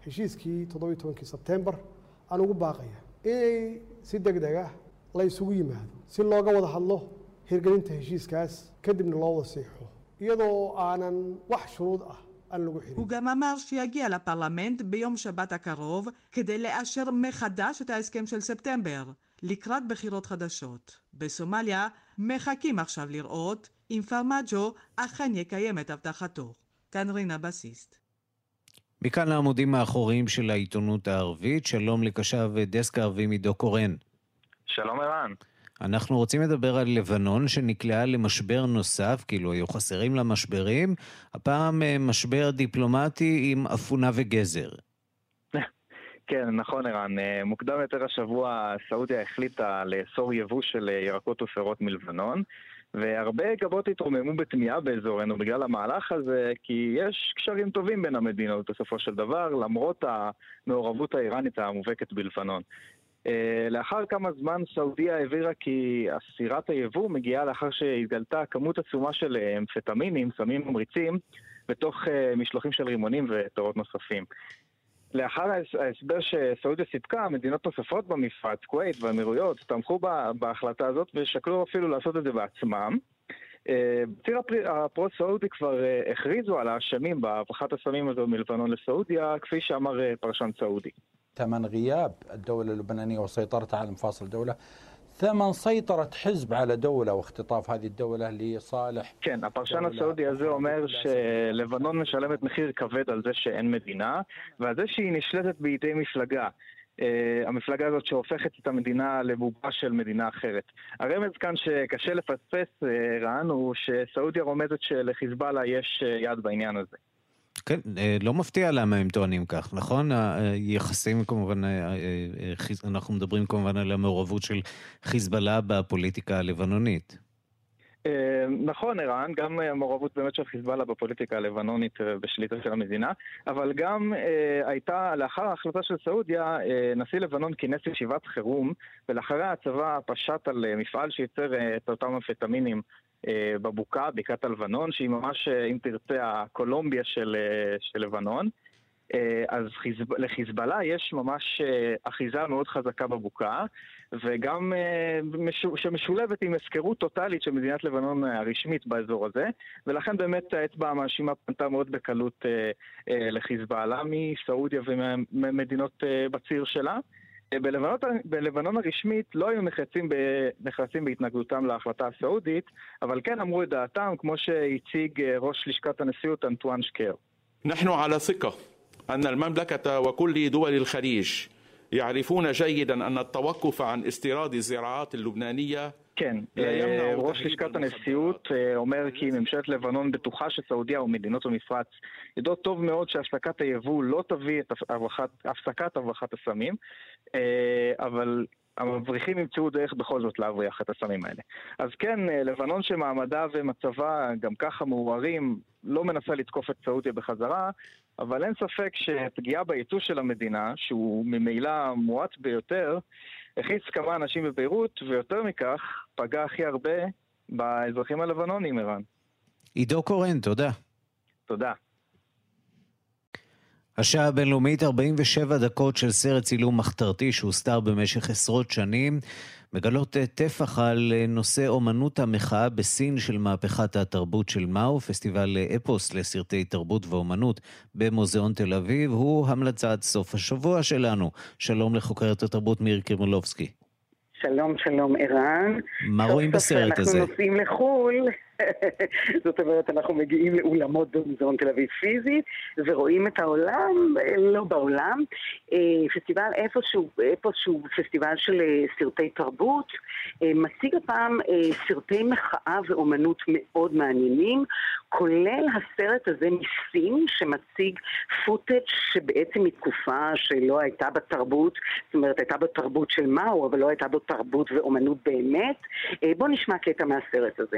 la isugu yimaado si looga wada hadlo hirgelinta heshiiskaas kadibna loo wada seexo iyadoo aanan wax shuruud ah הוא אמר שיגיע לפרלמנט ביום שבת הקרוב כדי לאשר מחדש את ההסכם של ספטמבר, לקראת בחירות חדשות. בסומליה מחכים עכשיו לראות אם פרמג'ו אכן יקיים את הבטחתו. כאן רינה בסיסט. מכאן לעמודים האחוריים של העיתונות הערבית, שלום לקשב דסק ערבי מדו קורן. שלום ערן. אנחנו רוצים לדבר על לבנון שנקלעה למשבר נוסף, כאילו היו חסרים לה משברים, הפעם משבר דיפלומטי עם אפונה וגזר. כן, נכון ערן. מוקדם יותר השבוע סעודיה החליטה לאסור יבוא של ירקות ופירות מלבנון, והרבה גבות התרוממו בתמיהה באזורנו בגלל המהלך הזה, כי יש קשרים טובים בין המדינות בסופו של דבר, למרות המעורבות האיראנית המובהקת בלבנון. לאחר כמה זמן סעודיה הבהירה כי אסירת היבוא מגיעה לאחר שהתגלתה כמות עצומה של אמפטמינים, סמים ממריצים, בתוך משלוחים של רימונים ופירות נוספים. לאחר ההסבר שסעודיה סיפקה, מדינות נוספות במפרץ, כווית והאמירויות, תמכו בהחלטה הזאת ושקלו אפילו לעשות את זה בעצמם. בציר הפרו-סעודי כבר הכריזו על האשמים בהברחת הסמים הזו מלבנון לסעודיה, כפי שאמר פרשן סעודי. ثمن غياب الدولة اللبنانية وسيطرتها على مفاصل الدولة ثمن سيطرة حزب على دولة واختطاف هذه الدولة لصالح כן, הפרשן הסעודי הזה אומר שלבנון משלמת מחיר כבד על זה שאין מדינה ועל זה שהיא נשלטת בידי מפלגה. Uh, המפלגה הזאת שהופכת את המדינה לבובה של מדינה אחרת. הרמז כאן שקשה לפספס, uh, רן, הוא שסעודיה רומזת שלחיזבאללה יש uh, יד בעניין הזה. כן, לא מפתיע למה הם טוענים כך, נכון? היחסים כמובן, אנחנו מדברים כמובן על המעורבות של חיזבאללה בפוליטיקה הלבנונית. נכון, ערן, גם המעורבות באמת של חיזבאללה בפוליטיקה הלבנונית בשליטה של המדינה, אבל גם הייתה, לאחר ההחלטה של סעודיה, נשיא לבנון כינס ישיבת חירום, ולאחריה הצבא פשט על מפעל שייצר את אותם אמפטמינים בבוקה, בקעת הלבנון, שהיא ממש, אם תרצה, הקולומביה של, של לבנון. אז חיזב... לחיזבאללה יש ממש אחיזה מאוד חזקה בבוקה, וגם שמשולבת עם הפקרות טוטאלית של מדינת לבנון הרשמית באזור הזה, ולכן באמת האצבע המאשימה פנתה מאוד בקלות לחיזבאללה מסעודיה וממדינות בציר שלה. בלבנון, בלבנון הרשמית לא היו נחרצים, ב, נחרצים בהתנגדותם להחלטה הסעודית, אבל כן אמרו את דעתם, כמו שהציג ראש לשכת הנשיאות אנטואן שקר. نحن على ثقة أن المملكة وكل دول الخليج يعرفون جيدا أن التوقف عن استيراد الزراعات اللبنانية כן, ראש לשכת הנשיאות אומר כי ממשלת לבנון בטוחה שסעודיה ומדינות המפרץ יודעות טוב מאוד שהפסקת היבוא לא תביא את הפסקת הברחת הסמים, אבל המבריחים ימצאו דרך בכל זאת להבריח את הסמים האלה. אז כן, לבנון שמעמדה ומצבה גם ככה מעורערים, לא מנסה לתקוף את סעודיה בחזרה, אבל אין ספק שפגיעה בייצוא של המדינה, שהוא ממילא מועט ביותר, הכניס כמה אנשים בביירות, ויותר מכך, פגע הכי הרבה באזרחים הלבנונים, ערן. עידו קורן, תודה. תודה. השעה הבינלאומית 47 דקות של סרט צילום מחתרתי שהוסתר במשך עשרות שנים מגלות טפח על נושא אומנות המחאה בסין של מהפכת התרבות של מאו, פסטיבל אפוס לסרטי תרבות ואומנות במוזיאון תל אביב, הוא המלצת סוף השבוע שלנו. שלום לחוקרת התרבות מירי קרימולובסקי. שלום, שלום ערן. מה רואים בסרט הזה? אנחנו נוסעים לחו"ל. זאת אומרת, אנחנו מגיעים לאולמות במוזיאון תל אביב פיזית, ורואים את העולם, לא בעולם. פסטיבל איפשהו, איפשהו פסטיבל של סרטי תרבות, מציג הפעם סרטי מחאה ואומנות מאוד מעניינים, כולל הסרט הזה מסין, שמציג פוטאג' שבעצם מתקופה שלא הייתה בתרבות, זאת אומרת, הייתה בתרבות של מאו, אבל לא הייתה בו תרבות ואומנות באמת. בואו נשמע קטע מהסרט הזה.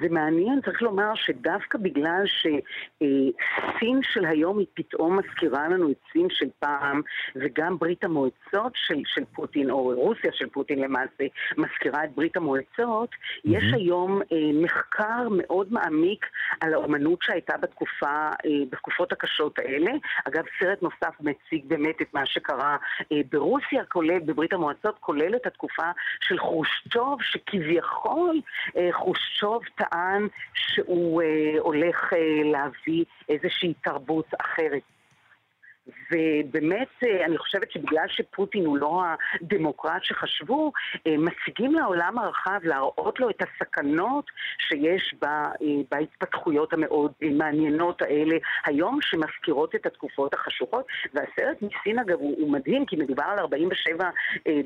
זה מעניין, צריך לומר שדווקא בגלל שסין של היום היא פתאום מזכירה לנו את סין של פעם, וגם ברית המועצות של, של פוטין, או רוסיה של פוטין למעשה, מזכירה את ברית המועצות, mm-hmm. יש היום אה, מחקר מאוד מעמיק על האומנות שהייתה בתקופה, אה, בתקופות הקשות האלה. אגב, סרט נוסף מציג באמת את מה שקרה אה, ברוסיה, כולל, בברית המועצות, כולל את התקופה של חושצ'וב, שכביכול אה, חושצ'וב טען שהוא אה, הולך אה, להביא איזושהי תרבות אחרת. ובאמת, אני חושבת שבגלל שפוטין הוא לא הדמוקרט שחשבו, מציגים לעולם הרחב להראות לו את הסכנות שיש בהתפתחויות המאוד מעניינות האלה היום, שמזכירות את התקופות החשוכות. והסרט מסין, אגב, הוא מדהים, כי מדובר על 47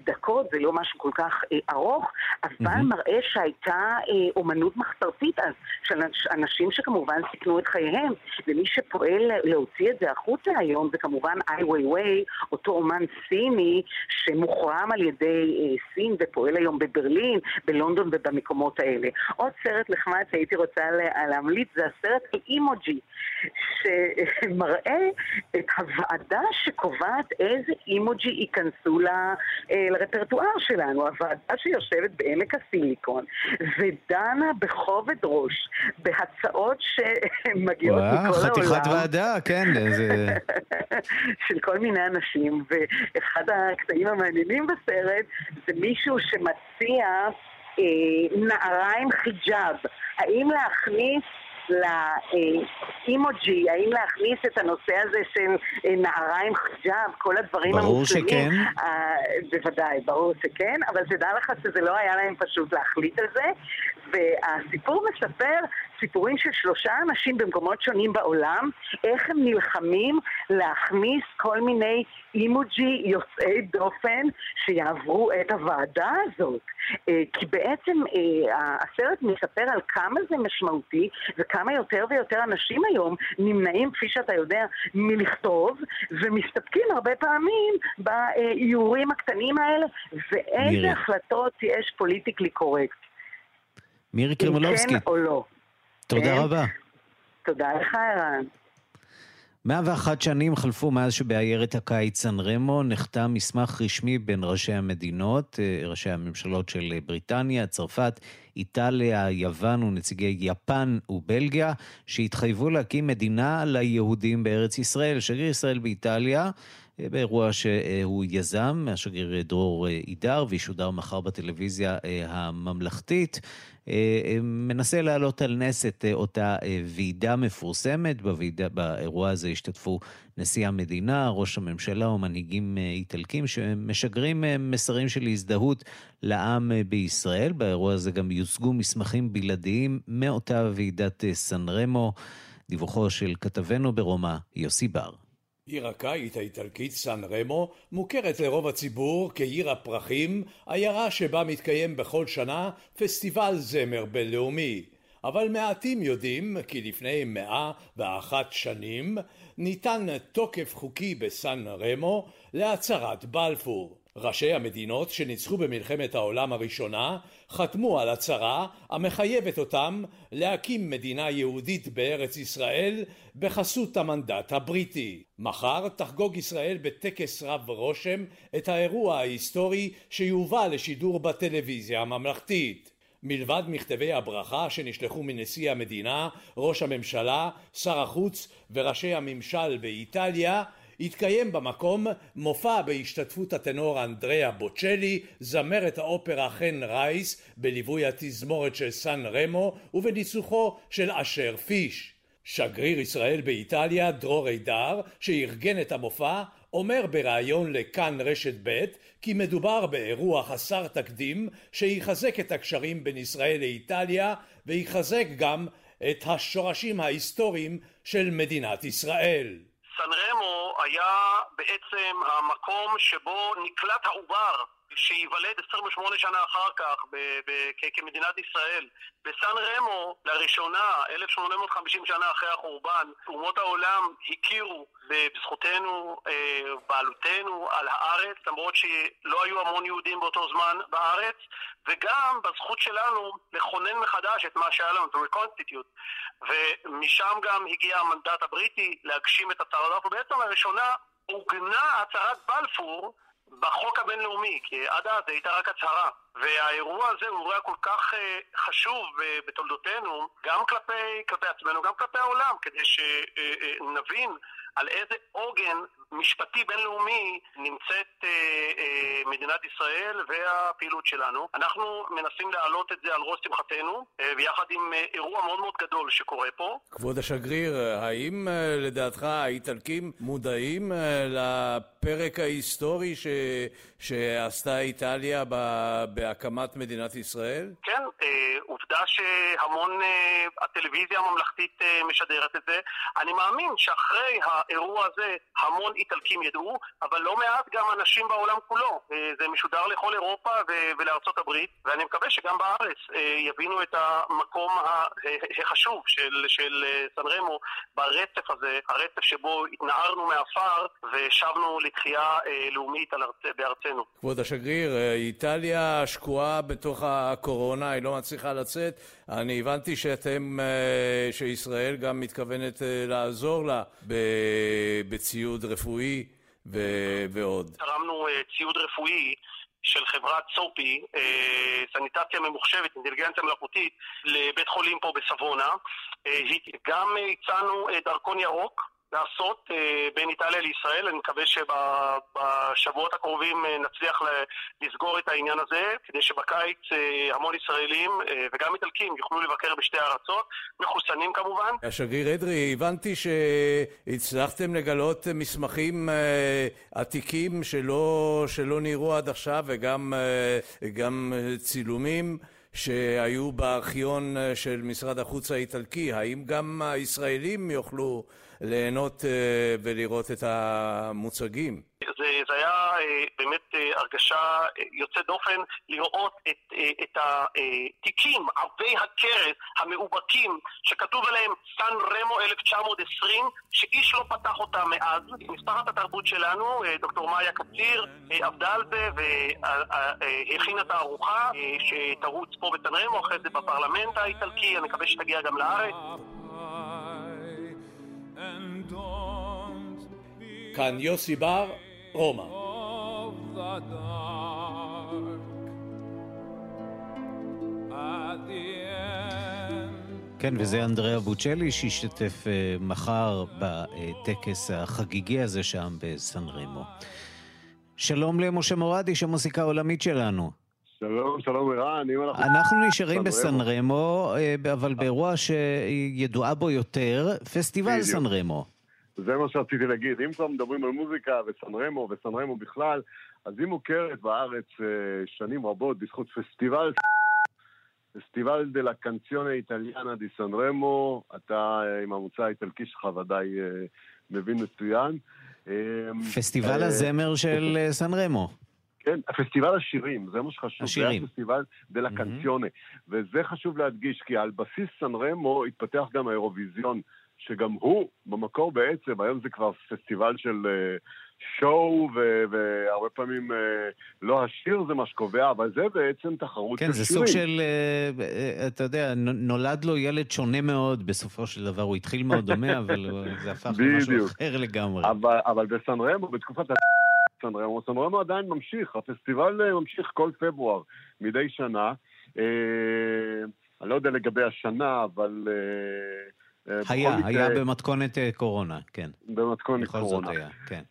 דקות, זה לא משהו כל כך ארוך, אבל mm-hmm. מראה שהייתה אומנות מחתרתית אז, של אנשים שכמובן סיכנו את חייהם, ומי שפועל להוציא את זה החוצה היום, זה כמובן איי ווי ווי, אותו אומן סיני שמוחרם על ידי אה, סין ופועל היום בברלין, בלונדון ובמקומות האלה. עוד סרט נחמד שהייתי רוצה לה, להמליץ זה הסרט אימוג'י, שמראה את הוועדה שקובעת איזה אימוג'י ייכנסו לה, אה, לרפרטואר שלנו, הוועדה שיושבת בעמק הסיליקון ודנה בכובד ראש בהצעות שמגיעות מכל העולם. חתיכת ועדה, כן. זה... של כל מיני אנשים, ואחד הקטעים המעניינים בסרט זה מישהו שמציע אה, נעריים חיג'אב. האם להכניס לאימוג'י, האם להכניס את הנושא הזה של נעריים חיג'אב, כל הדברים ברור המוסלמים. ברור שכן. אה, בוודאי, ברור שכן, אבל תדע לך שזה לא היה להם פשוט להחליט על זה, והסיפור מספר סיפורים של שלושה אנשים במקומות שונים בעולם, איך הם נלחמים להכניס כל מיני אימוג'י יוצאי דופן שיעברו את הוועדה הזאת. כי בעצם הסרט מספר על כמה זה משמעותי וכמה יותר ויותר אנשים היום נמנעים, כפי שאתה יודע, מלכתוב ומסתפקים הרבה פעמים באיורים הקטנים האלה ואיזה החלטות יש פוליטיקלי קורקט. מירי קרמלובסקי. כן או לא. תודה כן? רבה. תודה לך, ערן. 101 שנים חלפו מאז שבעיירת הקיץ סן רמו נחתם מסמך רשמי בין ראשי המדינות, ראשי הממשלות של בריטניה, צרפת, איטליה, יוון ונציגי יפן ובלגיה, שהתחייבו להקים מדינה ליהודים בארץ ישראל. שגריר ישראל באיטליה, באירוע שהוא יזם, השגריר דרור עידר, וישודר מחר בטלוויזיה הממלכתית. מנסה להעלות על נס את אותה ועידה מפורסמת. בוועידה, באירוע הזה השתתפו נשיא המדינה, ראש הממשלה ומנהיגים איטלקים שמשגרים מסרים של הזדהות לעם בישראל. באירוע הזה גם יוצגו מסמכים בלעדיים מאותה ועידת סן רמו. דיווחו של כתבנו ברומא, יוסי בר. עיר הקיץ האיטלקית סן רמו מוכרת לרוב הציבור כעיר הפרחים, עיירה שבה מתקיים בכל שנה פסטיבל זמר בינלאומי. אבל מעטים יודעים כי לפני מאה ואחת שנים ניתן תוקף חוקי בסן רמו להצהרת בלפור. ראשי המדינות שניצחו במלחמת העולם הראשונה חתמו על הצהרה המחייבת אותם להקים מדינה יהודית בארץ ישראל בחסות המנדט הבריטי. מחר תחגוג ישראל בטקס רב רושם את האירוע ההיסטורי שיובא לשידור בטלוויזיה הממלכתית. מלבד מכתבי הברכה שנשלחו מנשיא המדינה, ראש הממשלה, שר החוץ וראשי הממשל באיטליה, התקיים במקום מופע בהשתתפות הטנור אנדריאה בוצ'לי, זמרת האופרה חן רייס, בליווי התזמורת של סן רמו ובניצוחו של אשר פיש. שגריר ישראל באיטליה, דרור אידר, שארגן את המופע, אומר בריאיון לכאן רשת ב' כי מדובר באירוע חסר תקדים שיחזק את הקשרים בין ישראל לאיטליה ויחזק גם את השורשים ההיסטוריים של מדינת ישראל. סן רמו היה בעצם המקום שבו נקלט העובר שייוולד 28 שנה אחר כך כמדינת ישראל. בסן רמו, לראשונה, 1850 שנה אחרי החורבן, אומות העולם הכירו בזכותנו, אה, בעלותנו על הארץ, למרות שלא היו המון יהודים באותו זמן בארץ, וגם בזכות שלנו לכונן מחדש את מה שהיה לנו, את ה-reconstitute. ומשם גם הגיע המנדט הבריטי להגשים את הצהרת בלפור. בעצם לראשונה עוגנה הצהרת בלפור בחוק הבינלאומי, כי עד אז הייתה רק הצהרה. והאירוע הזה הוא אירוע כל כך uh, חשוב uh, בתולדותינו, גם כלפי, כלפי עצמנו, גם כלפי העולם, כדי שנבין uh, על איזה עוגן משפטי בינלאומי נמצאת uh, uh, מדינת ישראל והפעילות שלנו. אנחנו מנסים להעלות את זה על ראש שמחתנו, uh, ביחד עם uh, אירוע מאוד מאוד גדול שקורה פה. כבוד השגריר, האם uh, לדעתך האיטלקים מודעים uh, לפרק ההיסטורי ש... שעשתה איטליה ב... בהקמת מדינת ישראל? כן, אה, עובדה שהמון אה, הטלוויזיה הממלכתית אה, משדרת את זה. אני מאמין שאחרי האירוע הזה המון איטלקים ידעו, אבל לא מעט גם אנשים בעולם כולו. זה משודר לכל אירופה ולארצות הברית, ואני מקווה שגם בארץ יבינו את המקום החשוב של, של סן רמו ברצף הזה, הרצף שבו התנערנו מעפר ושבנו לתחייה לאומית בארצנו. כבוד השגריר, איטליה שקועה בתוך הקורונה, היא לא מצליחה לצאת. אני הבנתי שאתם, אה, שישראל גם מתכוונת אה, לעזור לה בציוד רפואי ועוד. תרמנו אה, ציוד רפואי של חברת סופי, סניטציה ממוחשבת, אינטליגנציה מלאכותית, לבית חולים פה בסבונה. גם הצענו דרכון ירוק. לעשות אה, בין איטליה לישראל. אני מקווה שבשבועות הקרובים אה, נצליח לסגור את העניין הזה, כדי שבקיץ אה, המון ישראלים וגם איטלקים יוכלו לבקר בשתי ארצות, מחוסנים כמובן. השגריר אדרי, הבנתי שהצלחתם לגלות מסמכים עתיקים שלא, שלא נראו עד עכשיו וגם צילומים. שהיו בארכיון של משרד החוץ האיטלקי, האם גם הישראלים יוכלו ליהנות אה, ולראות את המוצגים. זה, זה היה אה, באמת אה, הרגשה יוצאת דופן לראות את, את התיקים, עבי הכרס המאובקים, שכתוב עליהם סן רמו 1920, שאיש לא פתח אותם מאז. משפחת התרבות שלנו, דוקטור מאיה קציר, עבדה על זה והכינה את הארוחה שתרוץ פה בסן רמו, אחרי זה בפרלמנט האיטלקי, אני מקווה שתגיע גם לארץ. כאן יוסי בר, רומא. כן, וזה אנדריאה בוצ'לי שישתתף אה, מחר בטקס החגיגי הזה שם בסן רמו. שלום למשה מורד, איש המוסיקה העולמית שלנו. שלום, שלום ערן, אם אנחנו... אנחנו נשארים בסן רמו, אה, אבל באירוע שידועה בו יותר, פסטיבל סן רמו. זה מה שרציתי להגיד. אם כבר מדברים על מוזיקה וסן רמו וסן רמו בכלל, אז היא מוכרת בארץ אה, שנים רבות בזכות פסטיבל פסטיבל דה לה קנציונה איטליאנה די סן רמו, אתה אה, עם המוצא האיטלקי שלך ודאי מבין מצוין. פסטיבל הזמר של סן רמו. כן, הפסטיבל השירים, זה מה שחשוב. השירים. זה הפסטיבל דה לה קנציונה. וזה חשוב להדגיש, כי על בסיס סן רמו התפתח גם האירוויזיון, שגם הוא, במקור בעצם, היום זה כבר פסטיבל של uh, שואו, והרבה פעמים uh, לא השיר זה מה שקובע, אבל זה בעצם תחרות כן, של זה שירים. סוג של, uh, uh, אתה יודע, נולד לו ילד שונה מאוד בסופו של דבר. הוא התחיל מאוד דומה, אבל זה הפך למשהו. אחר לגמרי. אבל, אבל בסן רמו, בתקופת ה... סן רמו, סן רמו עדיין ממשיך, הפסטיבל ממשיך כל פברואר, מדי שנה. אה, אני לא יודע לגבי השנה, אבל... אה, היה, בכל היה מקרה, במתכונת אה, קורונה, כן. במתכונת קורונה. היה, כן.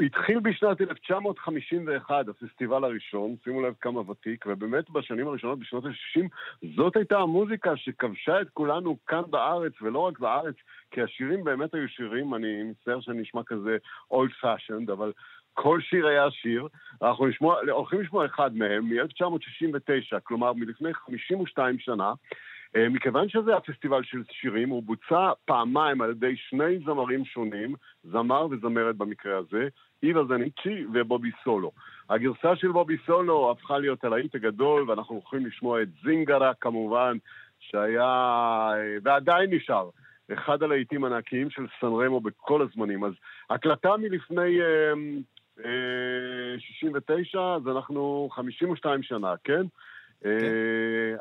התחיל בשנת 1951, הפסטיבל הראשון, שימו לב כמה ותיק, ובאמת בשנים הראשונות, בשנות ה-60, זאת הייתה המוזיקה שכבשה את כולנו כאן בארץ, ולא רק בארץ, כי השירים באמת היו שירים, אני מצטער שאני נשמע כזה old fashioned, אבל כל שיר היה שיר. אנחנו נשמוע, הולכים לשמוע אחד מהם, מ-1969, כלומר מלפני 52 שנה. אה, מכיוון שזה הפסטיבל של שירים, הוא בוצע פעמיים על ידי שני זמרים שונים, זמר וזמרת במקרה הזה, איווה זניצ'י ובובי סולו. הגרסה של בובי סולו הפכה להיות הלהיט הגדול, ואנחנו הולכים לשמוע את זינגרה כמובן, שהיה, אה, ועדיין נשאר, אחד הלהיטים הענקיים של סן רמו בכל הזמנים. אז הקלטה מלפני אה, אה, 69, אז אנחנו 52 שנה, כן? אה,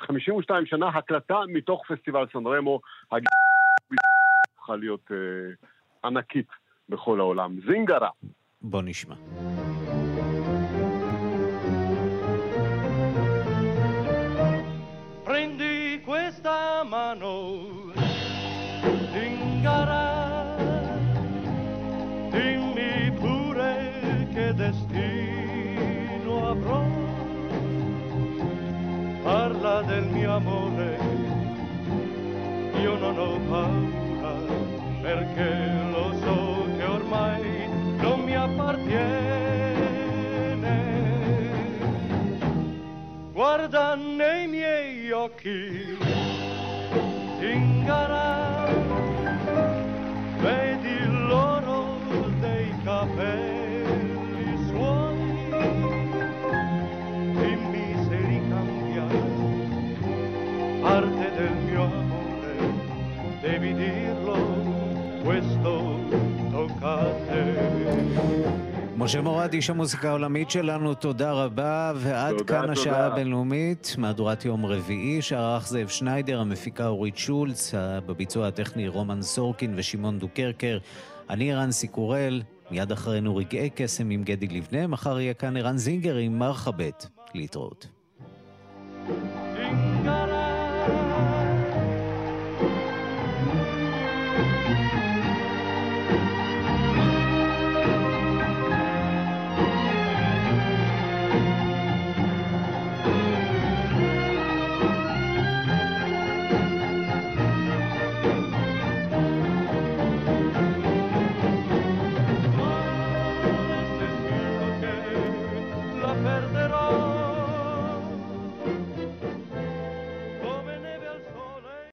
52 שנה, הקלטה מתוך פסטיבל סן רמו. צריכה להיות אה, ענקית בכל העולם. זינגרה. בוא נשמע. Prendi questa mano, amore, io non ho paura, perché lo so che ormai non mi appartiene. Guarda nei miei occhi, משה מורד, איש המוזיקה העולמית שלנו, תודה רבה, ועד תודה, כאן תודה. השעה הבינלאומית, מהדורת יום רביעי, שערך זאב שניידר, המפיקה אורית שולץ, בביצוע הטכני רומן סורקין ושמעון דוקרקר. אני רנסי קורל, מיד אחרינו רגעי קסם עם גדי לבנה, מחר יהיה כאן ערן זינגר עם מרחבת. להתראות.